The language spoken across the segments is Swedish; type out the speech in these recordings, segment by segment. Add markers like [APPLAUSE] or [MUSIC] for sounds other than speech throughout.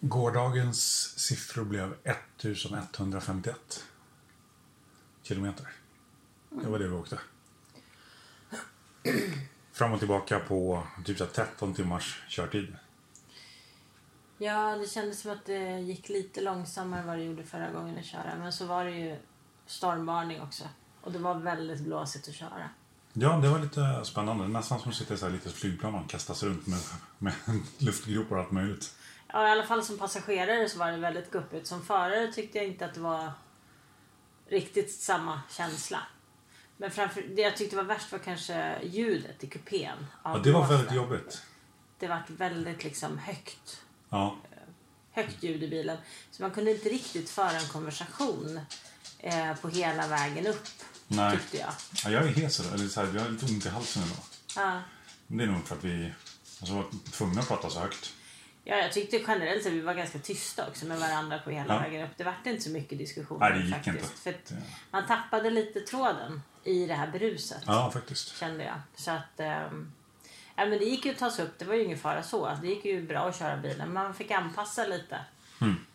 Gårdagens siffror blev 1151 kilometer. Det var det vi åkte. Fram och tillbaka på typ så här 13 timmars körtid. Ja, det kändes som att det gick lite långsammare än vad det gjorde förra gången jag körde. Men så var det ju stormvarning också. Och det var väldigt blåsigt att köra. Ja, det var lite spännande. Nästan som att sitta i så här litet flygplan och kastas runt med, med [LAUGHS] luftgropar och allt möjligt. Ja, i alla fall som passagerare så var det väldigt guppigt. Som förare tyckte jag inte att det var riktigt samma känsla. Men framför, det jag tyckte var värst var kanske ljudet i kupén. Ja, det var väldigt jobbigt. Det var väldigt liksom högt. Ja, högt ljud i bilen. Så man kunde inte riktigt föra en konversation eh, på hela vägen upp. Nej. Tyckte jag. ja jag är hes idag. Eller så här, jag har lite ont i halsen idag. Ja. Men det är nog för att vi alltså, var tvungna att prata så högt. Ja, jag tyckte generellt att vi var ganska tysta också med varandra på hela Ja. vägen upp. Det vart inte så mycket diskussion. Nej, faktiskt. inte. För man tappade lite tråden i det här bruset. Ja, faktiskt. Kände jag. Så att... ehm, ja, men det gick ju att ta sig upp. Det var ju ingen fara så. Det gick ju bra att köra bilen. Men man fick anpassa lite.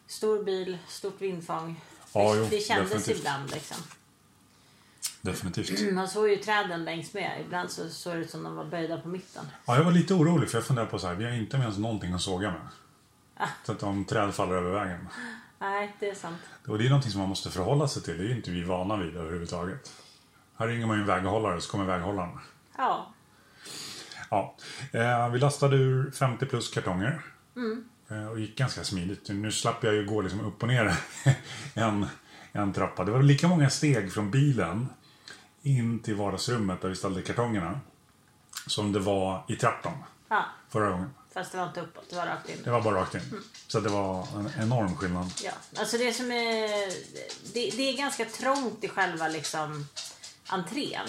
Stor bil, stort vindfång. Mm. Ja, det, jo, det kändes definitivt. ibland liksom. Definitivt. Man såg ju träden längs med. Ibland så såg det ut som de var böjda på mitten. Ja, jag var lite orolig för jag funderade på så här, vi har inte med oss någonting att såga med. Ah. Så att om träd faller över vägen. Nej, det är sant. Och det är någonting som man måste förhålla sig till. Det är ju inte vi vana vid överhuvudtaget. Här ringer man ju en väghållare så kommer väghållaren. Ja. Ja. Eh, vi lastade ur 50 plus kartonger. Eh, och gick ganska smidigt. Nu slapp jag ju gå liksom upp och ner [LAUGHS] en, en trappa. Det var lika många steg från bilen in till vardagsrummet där vi ställde kartongerna. Som det var i trappan ja. förra gången. Fast det var inte uppåt, det var rakt in. Det var bara rakt in. Så det var en enorm skillnad. Ja. Alltså det som är... Det, det är ganska trångt i själva liksom entrén.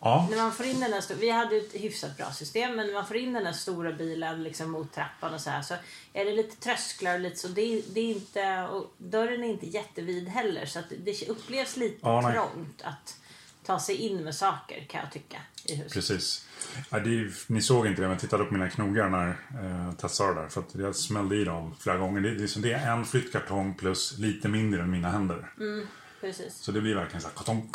Ja, När man får in den där Vi hade ett hyfsat bra system men när man får in den där stora bilen liksom mot trappan och så här så är det lite trösklar och lite så. Det är, det är inte, och dörren är inte jättevid heller så det upplevs lite Ja, trångt att ta sig in med saker kan jag tycka i huset. precis. Ja, det är, ni såg inte det, men jag tittade på mina knogar när eh, det där. För att jag smällde i dem flera gånger. Det, är liksom, det är en flyttkartong plus lite mindre än mina händer. Precis. Så det blir verkligen så här kartong.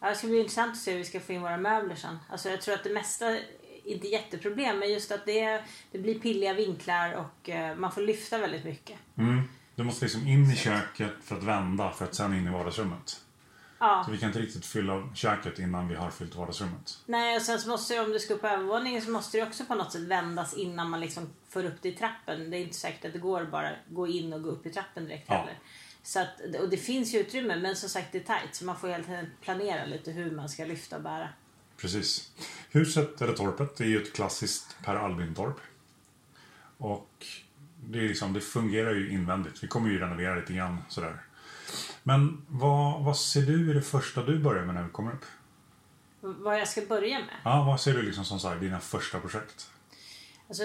Ja, det ska bli intressant att se hur vi ska få in våra möbler sen. Alltså jag tror att det mesta är inte jätteproblem men just att det, det blir pilliga vinklar och eh, man får lyfta väldigt mycket. Mm. Du måste liksom in i köket för att vända för att sen in i vardagsrummet. Ja. Så vi kan inte riktigt fylla köket innan vi har fyllt vardagsrummet. Nej, och sen så måste det, om du ska upp på övervåningen så måste det också på något sätt vändas innan man liksom får upp det i trappen. Det är inte säkert att det går bara gå in och gå upp i trappen direkt Ja. heller. Så att, och det finns ju utrymme men som sagt det är tajt så man får helt enkelt planera lite hur man ska lyfta och bära. Precis. Huset, eller torpet, det är ju ett klassiskt Per Albin-torp. Och det, är liksom, det fungerar ju invändigt. Vi kommer ju renovera lite grann sådär. Men vad, vad ser du är det första du börjar med när vi kommer upp? Vad jag ska börja med? Ja, vad ser du liksom som så här, dina första projekt? Alltså,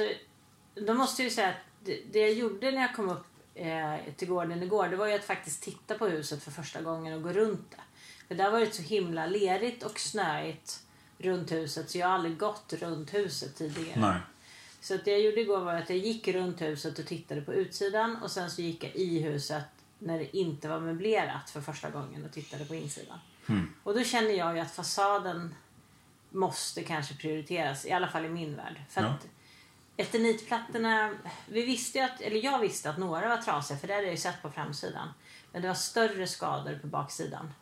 då måste jag ju säga att det, det jag gjorde när jag kom upp eh, till gården igår det var ju att faktiskt titta på huset för första gången och gå runt det. För där var det så himla lerigt och snöigt runt huset så jag har aldrig gått runt huset tidigare. Nej. Så att det jag gjorde igår var att jag gick runt huset och tittade på utsidan och sen så gick jag i huset när det inte var möblerat för första gången och tittade på insidan. Och då känner jag ju att fasaden måste kanske prioriteras, i alla fall i min värld. För Ja. att eternitplattorna, vi visste ju att, eller jag visste att några var trasiga för det hade jag ju sett på framsidan. Men det var större skador på baksidan.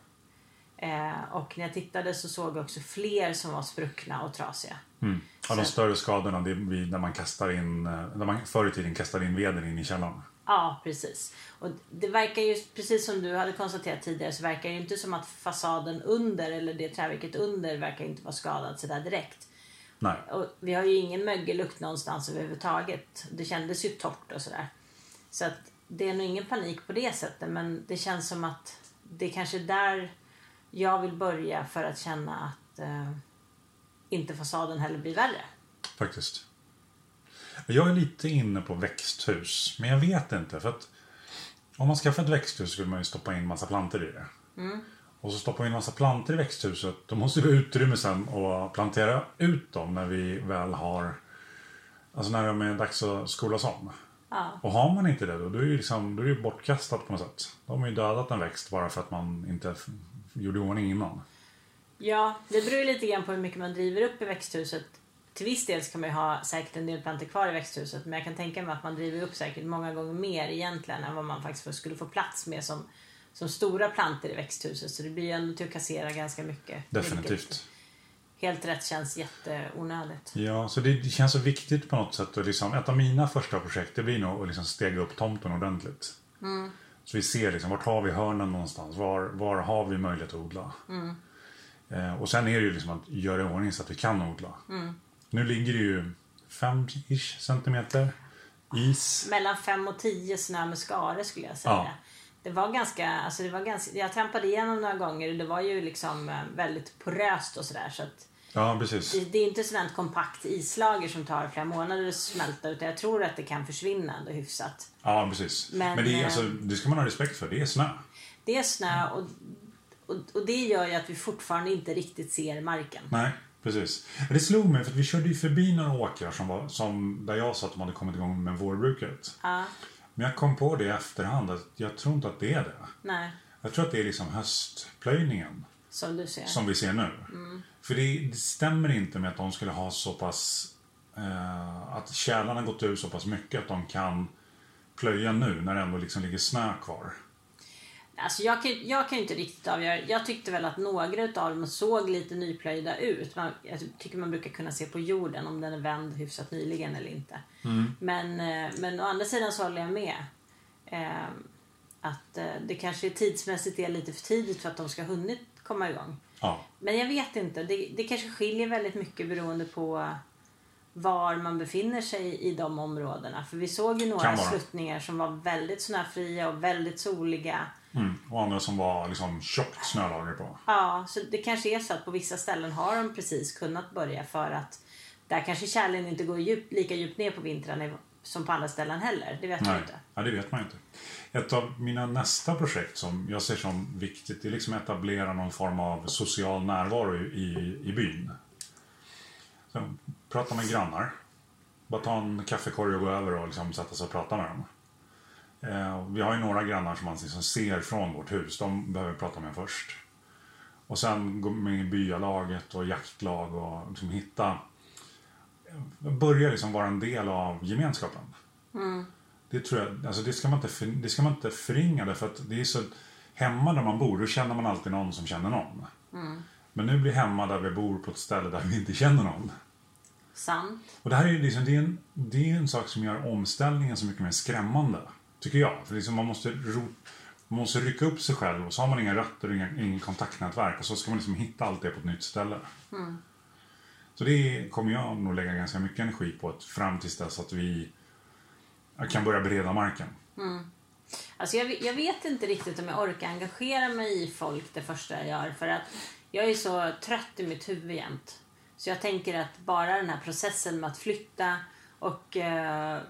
Eh, och när jag tittade så såg jag också fler som var spruckna och trasiga. Mm. Ja, de större skadorna, det är när man kastar in, eh, när man förr i tiden kastade in veden in i källaren. Ja, precis. Och det verkar ju, precis som du hade konstaterat tidigare, så verkar det inte som att fasaden under, eller det trävirket under, verkar inte vara skadat sådär direkt. Nej. Och vi har ju ingen mögellukt någonstans överhuvudtaget. Det kändes ju torrt och sådär. Så att det är nog ingen panik på det sättet, men det känns som att det är kanske där jag vill börja för att känna att eh, inte fasaden heller blir värre. Faktiskt. Jag är lite inne på växthus, men jag vet inte. För att om man skaffar ett växthus vill man ju stoppa in massa plantor i det. Och så stoppar vi in massa plantor i växthuset. Då måste vi ha utrymme sen och plantera ut dem när vi väl har... Alltså när det är dags att skolas om. Ja. Och har man inte det då, då är det ju liksom, då är det ju bortkastat på något sätt. Då har man ju dödat en växt bara för att man inte gjorde i ordning innan. Ja, det beror lite grann på hur mycket man driver upp i växthuset. Till viss del ska man ju ha säkert en del plantor kvar i växthuset men jag kan tänka mig att man driver upp säkert många gånger mer egentligen än vad man faktiskt skulle få plats med som, som stora plantor i växthuset. Så det blir ju ändå till att kassera ganska mycket. Definitivt. Helt rätt känns jätteonödigt. Ja, så det, känns så viktigt på något sätt. Och liksom, ett av mina första projekt det blir nog att liksom stega upp tomten ordentligt. Så vi ser liksom, vart har vi hörnen någonstans? Var, var har vi möjlighet att odla? Eh, och sen är det ju liksom att göra i ordning så att vi kan odla. Nu ligger det ju 5-ish centimeter is. Mellan 5 och 10 snö med skare skulle jag säga. Ja. Det var ganska, alltså det var ganska, jag trampade igenom några gånger och det var ju liksom eh, väldigt poröst och sådär. Så att Ja, precis. det, det är inte sådant kompakt islager som tar flera månader att smälta utan jag tror att det kan försvinna ändå hyfsat. Ja, precis. Men, Men, det, är, eh, alltså, det ska man ha respekt för. Det är snö. Det är snö och, och, och det gör ju att vi fortfarande inte riktigt ser marken. Nej, precis. Det slog mig för att vi körde ju förbi några åkrar som var, som, där jag sa att de hade kommit igång med vårbruket. Ja, Men jag kom på det i efterhand att jag tror inte att det är det. nej, Jag tror att det är liksom höstplöjningen som du ser. som vi ser nu. För det, det stämmer inte med att de skulle ha så pass... Eh, att tjälarna gått ur så pass mycket att de kan plöja nu när det ändå liksom ligger snö kvar. Alltså jag, kan, jag kan inte riktigt avgöra. Jag tyckte väl att några utav dem såg lite nyplöjda ut. Man, jag tycker man brukar kunna se på jorden om den är vänd hyfsat nyligen eller inte. Men, eh, men å andra sidan så håller jag med. Eh, att det kanske tidsmässigt är lite för tidigt för att de ska ha hunnit komma igång. Ja, Men jag vet inte. Det, det kanske skiljer väldigt mycket beroende på var man befinner sig i de områdena. För vi såg ju några sluttningar som var väldigt snöfria och väldigt soliga. Mm. och andra som var liksom tjockt snölager på. Ja, så det kanske är så att på vissa ställen har de precis kunnat börja för att där kanske kärlen inte går djupt, lika djupt ner på vintrarna som på andra ställen heller. Det vet man Nej, inte. ja, det vet man inte. Ett av mina nästa projekt som jag ser som viktigt det är liksom att etablera någon form av social närvaro i, i, i byn. Så, prata med grannar. Bara ta en kaffekorg och gå över och liksom sätta sig och prata med dem. Eh, vi har ju några grannar som man liksom ser från vårt hus. De behöver vi prata med först. Och sen gå med i byalaget och jaktlag och liksom hitta... Börja liksom vara en del av gemenskapen. Det tror jag, alltså det ska man inte, för, det ska man inte förringa därför att det är så hemma där man bor, då känner man alltid någon som känner någon. Men nu blir hemma där vi bor på ett ställe där vi inte känner någon. Sant. Och det här är ju liksom, det är en, det är en sak som gör omställningen så mycket mer skrämmande. Tycker jag. För liksom man måste ro, man måste rycka upp sig själv och så har man inga rötter och inga, ingen kontaktnätverk och så ska man liksom hitta allt det på ett nytt ställe. Så det kommer jag nog lägga ganska mycket energi på att fram tills dess att vi kan börja bereda marken. Alltså jag, jag vet inte riktigt om jag orkar engagera mig i folk det första jag gör. För att jag är så trött i mitt huvud jämt. Så jag tänker att bara den här processen med att flytta och eh,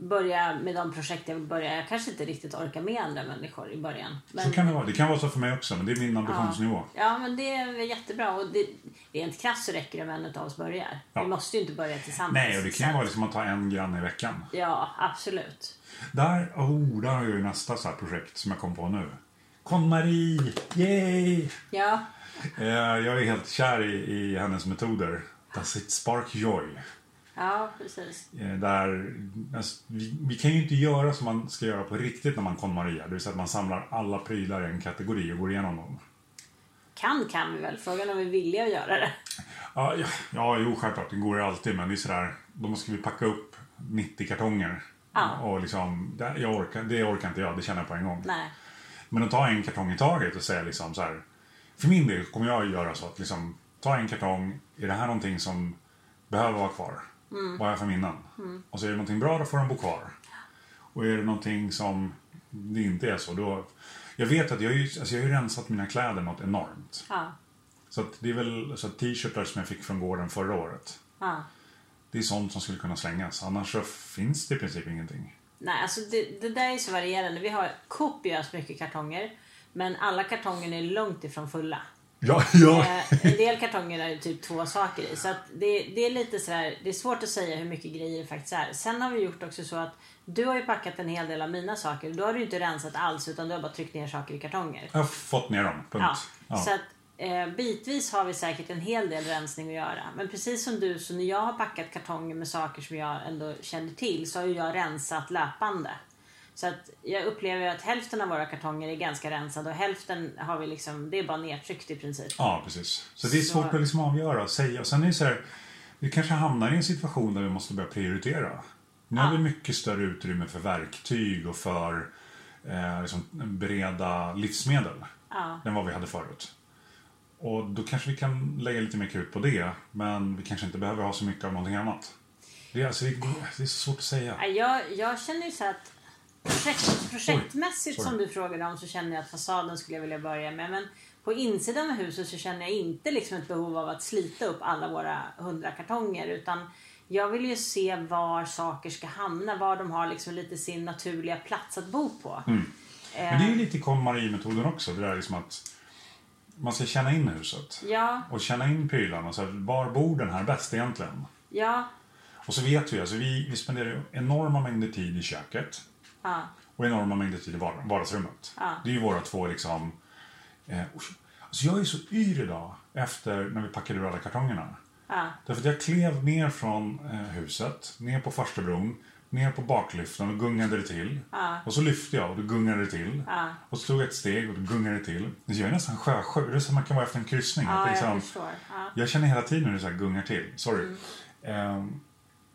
börja med de projekt jag vill börja. Jag kanske inte riktigt orkar med andra människor i början. Men, Så kan det vara. Det kan vara så för mig också, men det är min ambitionsnivå. Ja, men det är jättebra. Och det, rent krasst så räcker det om en av oss börjar. Ja. Vi måste ju inte börja tillsammans. Nej, och det kan ju vara liksom att ta en granne i veckan. Ja, absolut. Där, oh, där har jag ju nästa så projekt som jag kom på nu. Conn-Marie! Yay! Ja, Eh, jag är helt kär i, i hennes metoder. Does it spark joy? Ja precis. Eh, där, alltså, vi, vi kan ju inte göra som man ska göra på riktigt när man Conn-Maria. Det vill säga att man samlar alla prylar i en kategori och går igenom dem. Kan kan vi väl. Frågan är om vi är villiga att göra det. Ja, ja, ja jo, självklart. Det går ju alltid. Men det är sådär, då måste vi packa upp 90 kartonger. Ja. Och liksom, det, jag orkar, det orkar inte jag, det känner jag på en gång. Nej. Men att ta en kartong i taget och säga liksom så här. För min del kommer jag att göra så att liksom, ta en kartong. Är det här någonting som behöver vara kvar? Vad har jag för minnen? Och så är det någonting bra, då får den bo kvar. Och är det någonting som det inte är så, då... Jag vet att jag, ju, alltså jag har ju rensat mina kläder något enormt. Ja. Så det är väl så t-shirtar som jag fick från gården förra året. ja. Det är sånt som skulle kunna slängas. Annars så finns det i princip ingenting. Nej, alltså det, det där är så varierande. Vi har kopiöst mycket kartonger. Men alla kartonger är långt ifrån fulla. Ja, ja. Eh, en del kartonger är det typ två saker i. Så det, det är lite sådär, det är svårt att säga hur mycket grejer det faktiskt är. Sen har vi gjort också så att du har ju packat en hel del av mina saker. Då har du inte rensat alls utan du har bara tryckt ner saker i kartonger. Jag har fått ner dem. Punkt. Ja, Ja. Så att eh, bitvis har vi säkert en hel del rensning att göra. Men precis som du, så när jag har packat kartonger med saker som jag ändå känner till så har ju jag rensat löpande. Så att jag upplever att hälften av våra kartonger är ganska rensade och hälften har vi liksom, det är bara nedtryckt i princip. Ja, precis. Så det är Så- svårt att liksom avgöra och säga. Och sen är det så här, vi kanske hamnar i en situation där vi måste börja prioritera. Nu har vi mycket större utrymme för verktyg och för eh, liksom, bereda livsmedel Ja. än vad vi hade förut. Och då kanske vi kan lägga lite mer krut på det, men vi kanske inte behöver ha så mycket av någonting annat. Det är, alltså, det det är så svårt att säga. Ja, Jag, jag känner ju så att projekt, projektmässigt Sorry. som du frågade om så känner jag att fasaden skulle jag vilja börja med. Men på insidan av huset så känner jag inte liksom ett behov av att slita upp alla våra hundra kartonger. Utan jag vill ju se var saker ska hamna, var de har liksom lite sin naturliga plats att bo på. Men det är ju lite KonMari-metoden också. Det där liksom att man ska känna in huset. Ja, Och känna in prylarna. Så här, var bor den här bäst egentligen? ja, Och så vet vi, alltså vi, vi spenderar ju enorma mängder tid i köket. Ja, Och enorma mängder tid i var- vardagsrummet. Ja. Det är ju våra två liksom... Eh, alltså jag är så yr idag efter när vi packade ur alla kartongerna. ja, Därför att jag klev ner från eh, huset, ner på farstubron, ner på baklyften och gungade det till. Ja. Och så lyfte jag och då gungade det till. Ja. Och så tog jag ett steg och då gungade det till. Så jag är nästan sjösjuk. Det är som man kan vara efter en kryssning. Ja jag liksom- jag känner hela tiden hur det så här gungar till. Sorry. Mm. Ehm,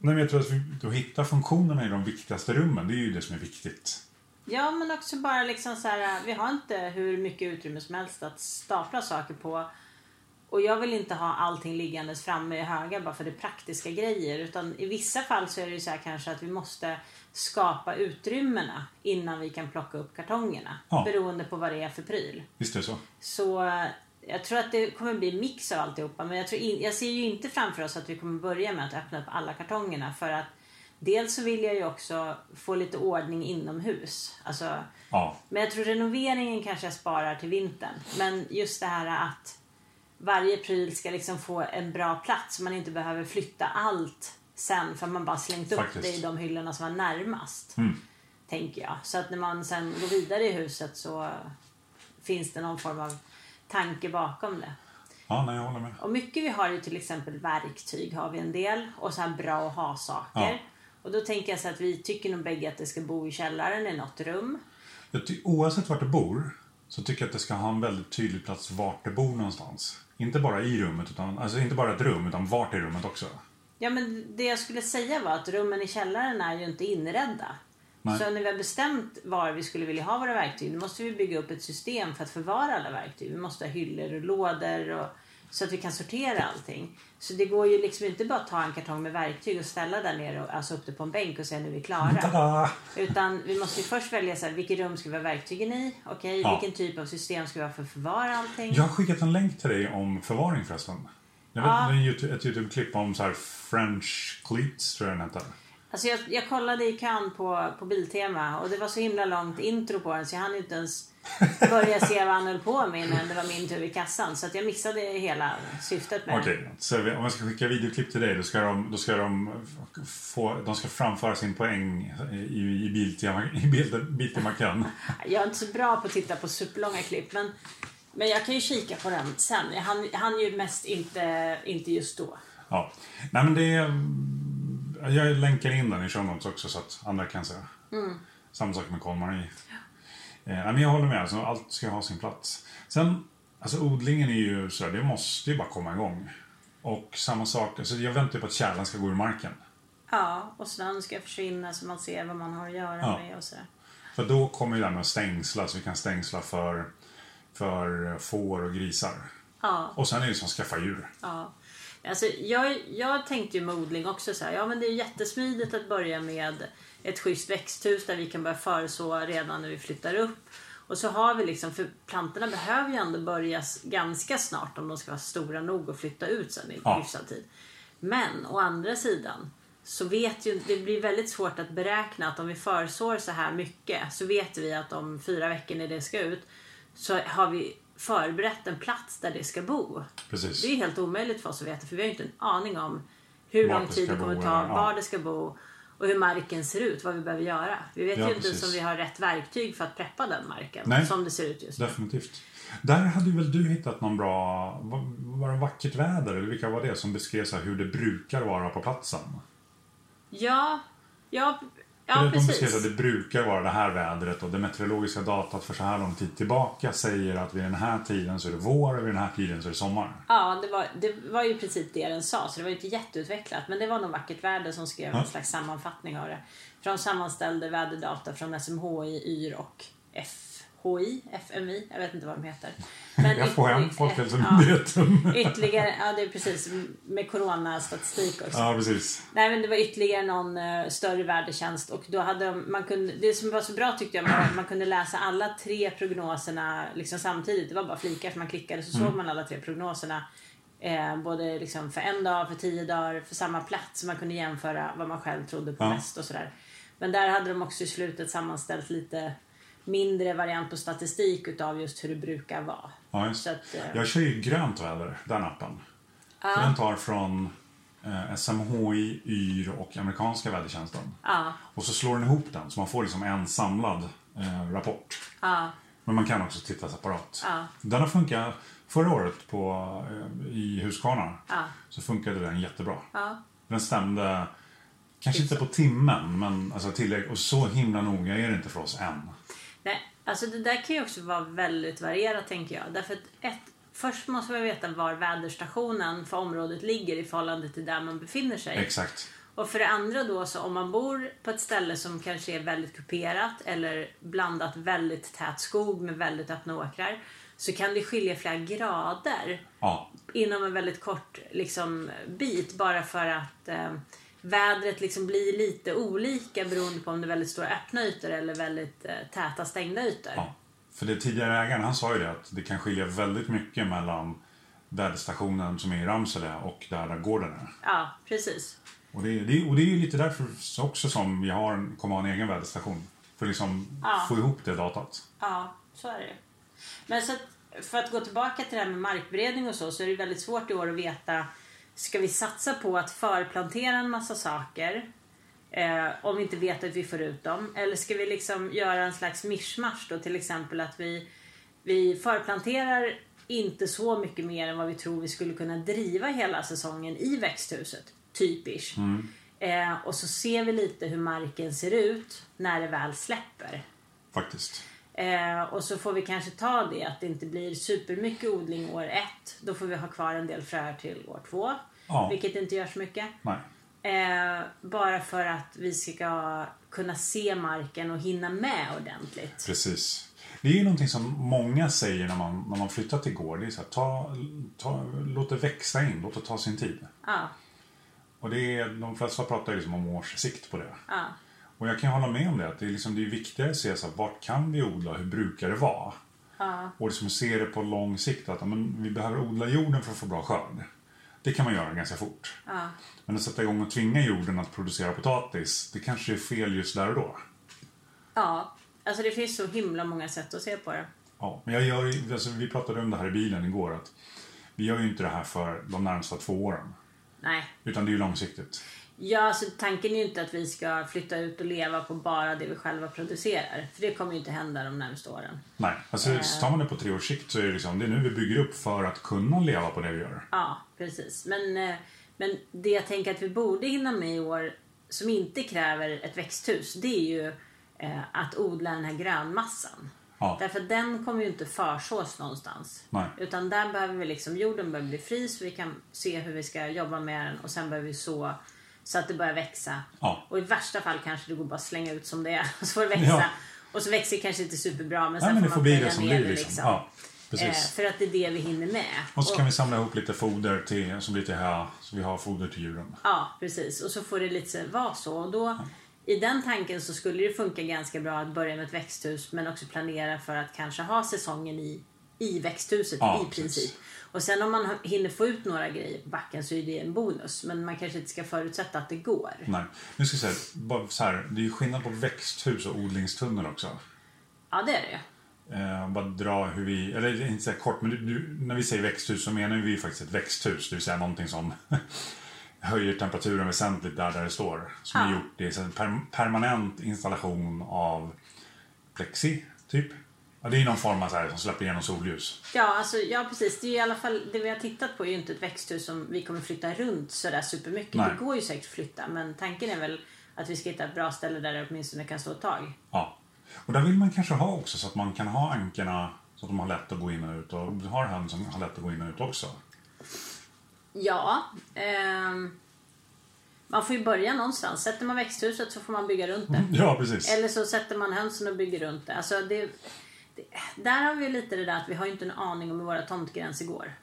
nej, men jag tror att vi då hittar funktionerna i de viktigaste rummen. Det är ju det som är viktigt. Ja, men också bara liksom så här, vi har inte hur mycket utrymme som helst att stapla saker på. Och jag vill inte ha allting liggandes framme i höga bara för det praktiska grejer. Utan i vissa fall så är det ju så här kanske att vi måste skapa utrymmena innan vi kan plocka upp kartongerna. Ja. Beroende på vad det är för pryl. Visst är det så? Så jag tror att det kommer bli en mix av alltihopa. Men jag, tror in, jag ser ju inte framför oss att vi kommer börja med att öppna upp alla kartongerna. För att dels så vill jag ju också få lite ordning inomhus. Alltså, Ja. men jag tror renoveringen kanske jag sparar till vintern. Men just det här att varje pryl ska liksom få en bra plats. Så man inte behöver flytta allt sen för man bara slängt upp Faktiskt. det i de hyllorna som var närmast. Mm. Tänker jag. Så att när man sen går vidare i huset så finns det någon form av tanke bakom det. Ja, nej, jag håller med. Och mycket vi har är till exempel verktyg har vi en del och så här bra att ha-saker. Ja. Och då tänker jag så att vi tycker nog bägge att det ska bo i källaren i något rum. Oavsett vart du bor så tycker jag att det ska ha en väldigt tydlig plats vart du bor någonstans. Inte bara i rummet, utan, alltså inte bara ett rum, utan vart i rummet också. Ja men det jag skulle säga var att rummen i källaren är ju inte inredda. Nej. Så när vi har bestämt var vi skulle vilja ha våra verktyg då måste vi bygga upp ett system för att förvara alla verktyg. Vi måste ha hyllor och lådor och, så att vi kan sortera allting. Så det går ju liksom inte bara att ta en kartong med verktyg och ställa där nere och alltså upp det på en bänk och säga nu är vi klara. Tada! [LAUGHS] Utan vi måste ju först välja så här, vilket rum ska vi ha verktygen i? Okej, Ja. vilken typ av system ska vi ha för att förvara allting? Jag har skickat en länk till dig om förvaring förresten. Jag vet, Ja. ett YouTube-klipp om så här French cleats, tror jag den heter. Alltså jag, jag kollade i kön på, på Biltema och det var så himla långt intro på den så jag hann inte ens börja se vad han höll på med innan det var min tur i kassan. Så att jag missade hela syftet med Okej, så om jag ska skicka videoklipp till dig då ska de, då ska de, få, de ska framföra sin poäng i, i Biltema, i Bil- Biltema-kön. den. Jag är inte så bra på att titta på superlånga klipp men, men jag kan ju kika på den sen. Jag hann ju mest inte, inte just då. Ja. Nej men det. Jag länkar in den i show notes också så att andra kan se. Samma sak med KonMari. Eh, nej, men jag håller med, alltså, allt ska ha sin plats. Sen, alltså odlingen är ju så det måste ju bara komma igång. Och samma sak, alltså, jag väntar ju på att kärlen ska gå ur marken. Ja, och snön ska försvinna så man ser vad man har att göra Ja. med och så. För då kommer ju det här med att stängsla, så vi kan stängsla för, för får och grisar. Ja. Och sen är det som att skaffa djur. Ja. Alltså, jag, jag tänkte ju med odling också så här, ja men det är jättesmidigt att börja med ett schysst växthus där vi kan börja föreså redan när vi flyttar upp. Och så har vi liksom, för plantorna behöver ju ändå börja ganska snart om de ska vara stora nog att flytta ut sen i Ja. hyfsad tid. Men å andra sidan så vet ju, det blir väldigt svårt att beräkna att om vi försår så här mycket så vet vi att om fyra veckor när det ska ut så har vi förberett en plats där det ska bo. Precis. Det är helt omöjligt för oss att veta för vi har ju inte en aning om hur lång tid det kommer bo, ta, eller- ja. var det ska bo och hur marken ser ut, vad vi behöver göra. Vi vet Ja, ju inte ens om vi har rätt verktyg för att preppa den marken Nej. som det ser ut just nu. Definitivt. Där hade väl du hittat någon bra, var, var det vackert väder eller vilka var det som beskrev så här hur det brukar vara på platsen? Ja, ja, ja Eller de beskrev precis. att det brukar vara det här vädret och det meteorologiska datat för så här lång tid tillbaka säger att vid den här tiden så är det vår och vid den här tiden så är det sommar. Ja, det var, det var ju i princip det den sa, så det var ju inte jätteutvecklat. Men det var nog Vackert Väder som skrev Ja. en slags sammanfattning av det. För de sammanställde väderdata från SMHI, YR och FHI, FMI, jag vet inte vad de heter. [LAUGHS] Men FHM, Folkhälsomyndigheten. Ja, [LAUGHS] ytterligare, ja det är precis med coronastatistik också. Ja, precis. Nej men det var ytterligare någon eh, större vädertjänst och då hade de, man kunde, det som var så bra tyckte jag var att man kunde läsa alla tre prognoserna liksom samtidigt. Det var bara flikar som man klickade så såg man alla tre prognoserna. Eh, både liksom för en dag, för tio dagar, för samma plats. Så man kunde jämföra vad man själv trodde på Ja. mest och sådär. Men där hade de också i slutet sammanställt lite mindre variant på statistik utav just hur det brukar vara. Ja. Så att, eh, Jag kör ju grönt väder, den appen. För den tar från eh, SMHI, YR och amerikanska vädertjänsten. Ja, Och så slår den ihop den så man får liksom en samlad eh, rapport. ja, Men man kan också titta separat. Ja. Den har funkat förra året på, eh, i Husqvarna. Ja. Så funkade den jättebra. ja. Den stämde, kanske inte på timmen, men alltså tillräckligt. Och så himla noga är det inte för oss än. Nej, alltså det där kan ju också vara väldigt varierat tänker jag. Därför att ett, först måste man veta var väderstationen för området ligger i förhållande till där man befinner sig. Exakt. Och för det andra då så om man bor på ett ställe som kanske är väldigt kuperat eller blandat väldigt tät skog med väldigt öppna åkrar så kan det skilja flera grader Ja, inom en väldigt kort liksom, bit bara för att eh, vädret liksom blir lite olika beroende på om det är väldigt stora öppna ytor eller väldigt eh, täta stängda ytor. ja. För det tidigare ägaren, han sa ju det att det kan skilja väldigt mycket mellan väderstationen som är i Ramsele och där, gården är. Ja, precis. Och det, är- det, och det är ju lite därför också som vi har, kommer ha en egen väderstation. För att liksom Ja. få ihop det datat. Ja, så är det Men så att, för att gå tillbaka till det här med markberedning och så, så är det väldigt svårt i år att veta Ska vi satsa på att förplantera en massa saker eh, om vi inte vet att vi får ut dem? Eller ska vi liksom göra en slags mischmasch då till exempel att vi, vi förplanterar inte så mycket mer än vad vi tror vi skulle kunna driva hela säsongen i växthuset. Typiskt. Eh, och så ser vi lite hur marken ser ut när det väl släpper. Faktiskt. Eh, och så får vi kanske ta det att det inte blir supermycket odling år ett. Då får vi ha kvar en del fröer till år två. Ja. Vilket inte gör så mycket. Eh, bara för att vi ska kunna se marken och hinna med ordentligt. Precis. Det är ju någonting som många säger när man, när man flyttar till gård. Det är så här, ta, ta, låt det växa in, låt det ta sin tid. Ja, Och det är, de flesta pratar ju liksom om års sikt på det. ja, Och jag kan hålla med om det. Att det, är liksom, det är viktigare att se så här, vart kan vi odla hur brukar det vara? ja, Och liksom se det på lång sikt. Att men, vi behöver odla jorden för att få bra skörd. Det kan man göra ganska fort. ja. Men att sätta igång och tvinga jorden att producera potatis, det kanske är fel just där och då. ja. Alltså det finns så himla många sätt att se på det. Ja, men jag gör alltså, vi pratade om det här i bilen igår. att Vi gör ju inte det här för de närmsta två åren. Nej. Utan det är ju långsiktigt. Ja, alltså tanken är ju inte att vi ska flytta ut och leva på bara det vi själva producerar. För det kommer ju inte hända de närmaste åren. Nej, alltså tar man det på tre års sikt så är det liksom, det är nu vi bygger upp för att kunna leva på det vi gör. Ja, precis. Men, eh, men det jag tänker att vi borde hinna med i år som inte kräver ett växthus, det är ju eh, att odla den här grönmassan. Ja. Därför att den kommer ju inte försås någonstans. Nej. Utan där behöver vi liksom, jorden behöver bli fri så vi kan se hur vi ska jobba med den och sen behöver vi så så att det börjar växa. Ja. Och i värsta fall kanske det går bara att slänga ut som det är [LAUGHS] och så får det växa. Ja. Och så växer det kanske inte superbra men sen Nej, men får man plöja det som ner det liksom. Ja, Eh, för att det är det vi hinner med. Och så kan vi samla ihop lite foder till, som blir till hö, så vi har foder till djuren. Ja, precis. Och så får det lite vara så. Och då, I den tanken så skulle det funka ganska bra att börja med ett växthus men också planera för att kanske ha säsongen i, i växthuset Ja, i precis. princip. Och sen om man hinner få ut några grejer på backen så är det en bonus. Men man kanske inte ska förutsätta att det går. Nej. Nu ska jag säga, bara så här, det är ju skillnad på växthus och odlingstunnel också. Ja, det är det ju. Eh, bara dra hur vi, eller inte säga kort, men du, du, när vi säger växthus så menar vi faktiskt ett växthus. Det vill säga någonting som [LAUGHS] höjer temperaturen väsentligt där, där det står. Som Ja. är gjort i en per, permanent installation av plexi, typ. Ja, det är någon form av så här, som släpper igenom solljus. Ja, alltså, ja, precis. Det, är i alla fall, det vi har tittat på är ju inte ett växthus som vi kommer flytta runt sådär supermycket. Nej. Det går ju säkert att flytta, men tanken är väl att vi ska hitta ett bra ställe där det åtminstone kan stå ett tag. Ja. Och där vill man kanske ha också så att man kan ha ankorna så att de har lätt att gå in och ut och har höns som har lätt att gå in och ut också. Ja, ehm, man får ju börja någonstans. Sätter man växthuset så får man bygga runt det. Ja, precis. Eller så sätter man hönsen och bygger runt det. Alltså det. Där har vi lite det där att vi har ju inte en aning om hur våra tomtgränser går.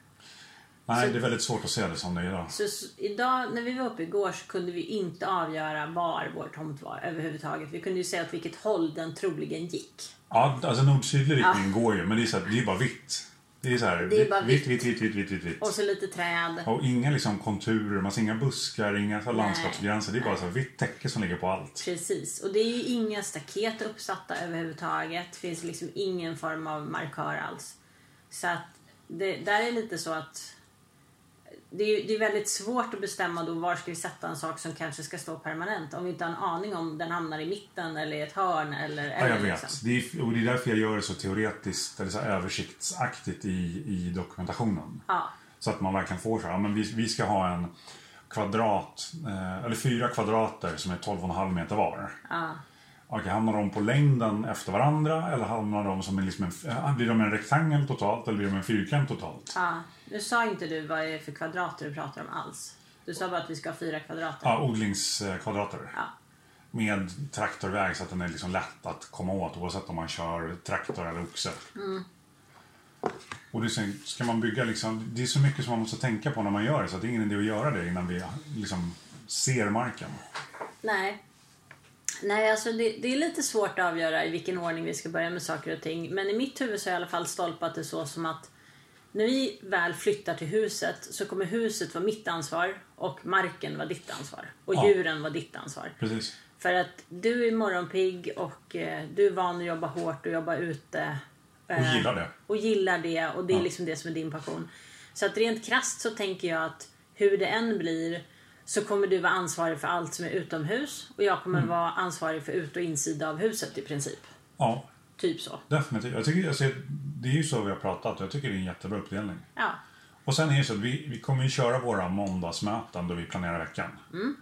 Nej, så- det är väldigt svårt att se det som det är idag. Så s- idag när vi var uppe igår så kunde vi inte avgöra var vår tomt var överhuvudtaget. Vi kunde ju säga åt vilket håll den troligen gick. Ja, alltså nord-sydlig riktning går ju, men det är, så det är bara vitt. Det är så här, Det är bara vitt, vitt, vitt, vitt, vitt, vitt, vitt. Och så lite träd. Och inga liksom konturer, man ser inga buskar, inga så landskapsgränser. Det är bara så här vitt täcke som ligger på allt. Precis. Och det är ju inga staket uppsatta överhuvudtaget. Det finns liksom ingen form av markör alls. Så att det där är lite så att det är, det är väldigt svårt att bestämma då var ska vi sätta en sak som kanske ska stå permanent om vi inte har en aning om den hamnar i mitten eller i ett hörn eller... Ja, jag vet. liksom. Det är, och det är därför jag gör det så teoretiskt, eller så översiktsaktigt i, i dokumentationen. Ja. Så att man verkligen får så här, men vi, vi ska ha en kvadrat, eh, eller fyra kvadrater som är 12,5 meter var. Ja. Okej, hamnar de på längden efter varandra eller hamnar de som en, liksom en, äh, blir de en rektangel totalt eller blir de en fyrkant totalt? Ja, nu sa inte du vad det är för kvadrater du pratar om alls. Du sa bara att vi ska ha fyra kvadrater. Ja, odlingskvadrater. Ja. Med traktorväg så att den är liksom lätt att komma åt oavsett om man kör traktor eller oxe. Och det är så, ska man bygga liksom, det är så mycket som man måste tänka på när man gör det så det är ingen idé att göra det innan vi liksom ser marken. Nej. Nej, alltså det, det är lite svårt att avgöra i vilken ordning vi ska börja med saker och ting. Men i mitt huvud så har jag i alla fall stolpat det så som att när vi väl flyttar till huset så kommer huset vara mitt ansvar och marken vara ditt ansvar. Och Ja. djuren vara ditt ansvar. Precis. För att du är morgonpigg och eh, du är van att jobba hårt och jobba ute. Och eh, gillar det. och gillar det och det är Ja. liksom det som är din passion. Så att rent krasst så tänker jag att hur det än blir så kommer du vara ansvarig för allt som är utomhus och jag Mm. kommer vara ansvarig för ut och insida av huset i princip. Ja, Typ så. definitivt. Jag tycker, alltså, det är ju så vi har pratat och jag tycker det är en jättebra uppdelning. Ja. Och sen är det så att vi, vi kommer ju köra våra måndagsmöten då vi planerar veckan. Mm.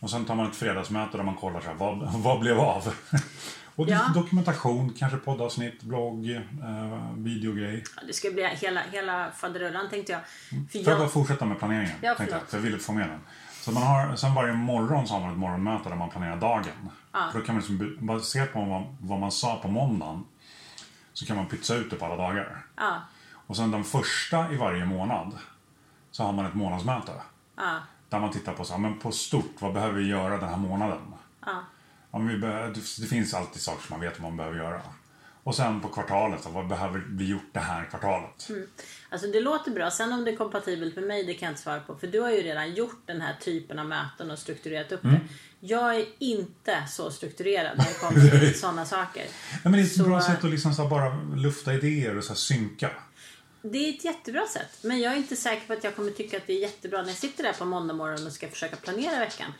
Och sen tar man ett fredagsmöte där man kollar så här, vad, vad blev av? [LAUGHS] och Ja. dokumentation, kanske poddavsnitt, blogg, eh, videogrej. Ja, Det ska bli hela, hela faderullan tänkte jag. För Mm. Får jag bara jag fortsätta med planeringen? Ja, tänkte jag, för jag ville få med den. Så man har, sen varje morgon så har man ett morgonmöte där man planerar dagen. Ja. För då kan man liksom, baserat på vad, vad man sa på måndagen så kan man pytsa ut det på alla dagar. ja, Och sen den första i varje månad så har man ett månadsmöte. ja, Där man tittar på så här, men på stort, vad behöver vi göra den här månaden? ja. Men vi det finns alltid saker som man vet vad man behöver göra. Och sen på kvartalet, vad behöver bli gjort det här kvartalet? Alltså det låter bra. Sen om det är kompatibelt med mig, det kan jag inte svara på. För du har ju redan gjort den här typen av möten och strukturerat upp Mm. det. Jag är inte så strukturerad när det kommer [LAUGHS] till sådana saker. Nej, men det är ett Så- bra sätt att liksom så bara lufta idéer och så synka. Det är ett jättebra sätt. Men jag är inte säker på att jag kommer tycka att det är jättebra när jag sitter där på måndag morgon och ska försöka planera veckan.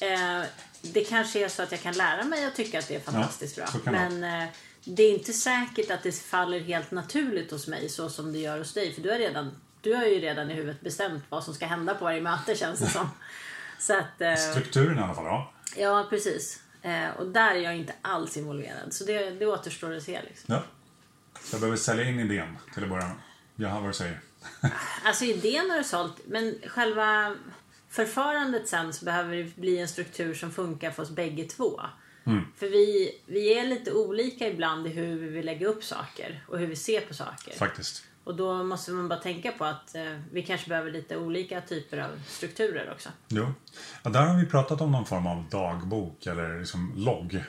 Eh, det kanske är så att jag kan lära mig att tycka att det är fantastiskt Ja, bra. kan det Men eh, det är inte säkert att det faller helt naturligt hos mig så som det gör hos dig. För du har, redan, du har ju redan i huvudet bestämt vad som ska hända på varje möte känns det som. [LAUGHS] Så att, eh, Strukturen i alla fall, ja. ja, precis. Eh, och där är jag inte alls involverad. Så det, det återstår att se. Liksom. ja. Jag behöver sälja in idén till att börja med. Jag hör vad du säger. [LAUGHS] Alltså idén har du sålt, men själva förfarandet sen så behöver det bli en struktur som funkar för oss bägge två. För vi, vi är lite olika ibland i hur vi vill lägga upp saker och hur vi ser på saker. Faktiskt. Och då måste man bara tänka på att eh, vi kanske behöver lite olika typer av strukturer också. Jo. Ja, där har vi pratat om någon form av dagbok eller liksom logg.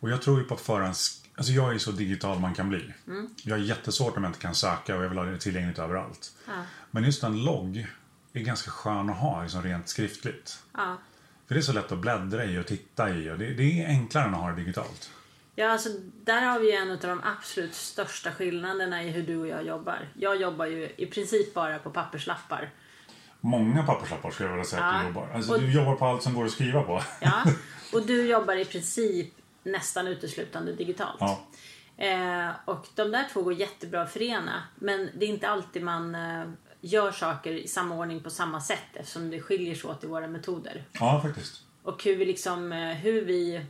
Och jag tror ju på att föra en... Alltså jag är så digital man kan bli. Jag har jättesvårt om jag inte kan söka och jag vill ha det tillgängligt överallt. Ja. Men just en logg är ganska skön att ha liksom rent skriftligt. Ja. För det är så lätt att bläddra i och titta i och det, det är enklare än att ha det digitalt. Ja, alltså, där har vi en av de absolut största skillnaderna i hur du och jag jobbar. Jag jobbar ju i princip bara på papperslappar. Många papperslappar skulle jag vilja säga att Ja. du jobbar. Alltså, Och- du jobbar på allt som går att skriva på. Ja, [LAUGHS] och du jobbar i princip nästan uteslutande digitalt. Ja. Eh, och de där två går jättebra att förena. Men det är inte alltid man eh, gör saker i samma ordning på samma sätt eftersom det skiljer sig åt i våra metoder. ja, faktiskt. Och hur vi, liksom, eh, hur vi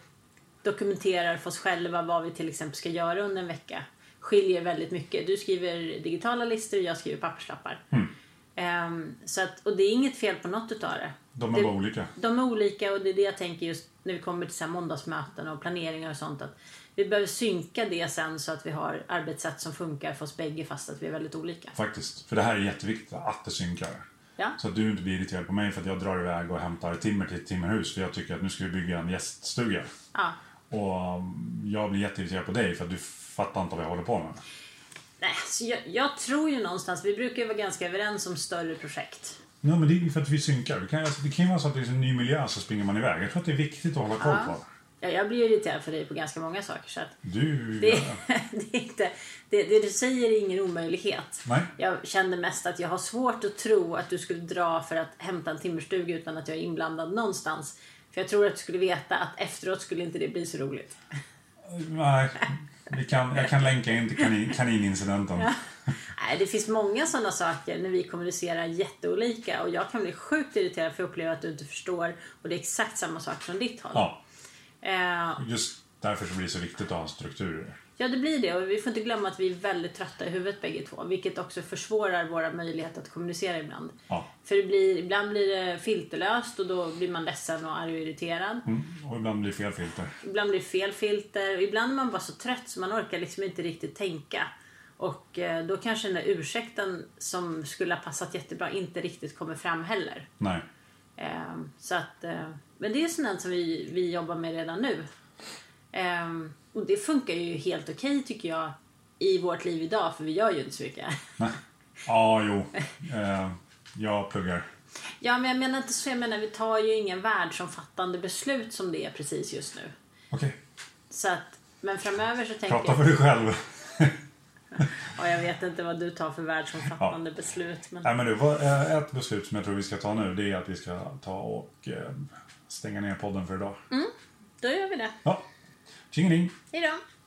dokumenterar för oss själva vad vi till exempel ska göra under en vecka skiljer väldigt mycket. Du skriver digitala listor och jag skriver papperslappar. Mm. Ehm, så att, och det är inget fel på något utav det. De är det, bara olika. De är olika och det är det jag tänker just när vi kommer till så måndagsmöten och planeringar och sånt. Att vi behöver synka det sen så att vi har arbetssätt som funkar för oss bägge fast att vi är väldigt olika. Faktiskt. För det här är jätteviktigt, att det synkar. Ja, Så att du inte blir irriterad på mig för att jag drar iväg och hämtar timmer till ett timmerhus för jag tycker att nu ska vi bygga en gäststuga. ja. Och um, jag blir jätteirriterad på dig för att du fattar inte vad jag håller på med. Nej, så jag, jag tror ju någonstans, vi brukar ju vara ganska överens om större projekt. Nej, men det är ju för att vi synkar. Det kan, alltså, det kan ju vara så att det är en ny miljö så springer man iväg. Jag tror att det är viktigt att hålla koll på. Ja, jag blir irriterad för dig på ganska många saker. Så att Du... [LAUGHS] det, det, är inte, det, det du säger är ingen omöjlighet. Nej. Jag kände mest att jag har svårt att tro att du skulle dra för att hämta en timmerstuga utan att jag är inblandad någonstans. För jag tror att du skulle veta att efteråt skulle inte det bli så roligt. Nej. Vi kan, jag kan länka in till kanin, kaninincidenten. Nej, det finns många sådana saker när vi kommunicerar jätteolika och jag kan bli sjukt irriterad för jag upplever att du inte förstår och det är exakt samma sak från ditt håll. Ja, just därför så blir det så viktigt att ha strukturer. Ja, det blir det. Och vi får inte glömma att vi är väldigt trötta i huvudet bägge två. Vilket också försvårar våra möjligheter att kommunicera ibland. Ja. För det blir, ibland blir det filterlöst och då blir man ledsen och arg och irriterad. Mm. Och ibland blir det fel filter. Ibland blir det fel filter. Ibland är man bara så trött så man orkar liksom inte riktigt tänka. Och eh, då kanske den där ursäkten som skulle ha passat jättebra inte riktigt kommer fram heller. Nej. Eh, så att, eh, men det är sånt som vi, vi jobbar med redan nu. Eh, och det funkar ju helt okej tycker jag i vårt liv idag för vi gör ju inte så mycket. Nej. Ja, jo. Eh, jag pluggar. Ja men jag menar inte så, jag menar vi tar ju ingen världsomfattande beslut som det är precis just nu. Okej. Så att, men framöver så tänker Prata jag, för dig själv. [LAUGHS] ja, jag vet inte vad du tar för världsomfattande beslut. Men, Nej, men du, eh, ett beslut som jag tror vi ska ta nu det är att vi ska ta och eh, stänga ner podden för idag. då gör vi det. Ja. Tjingeling! Hej då!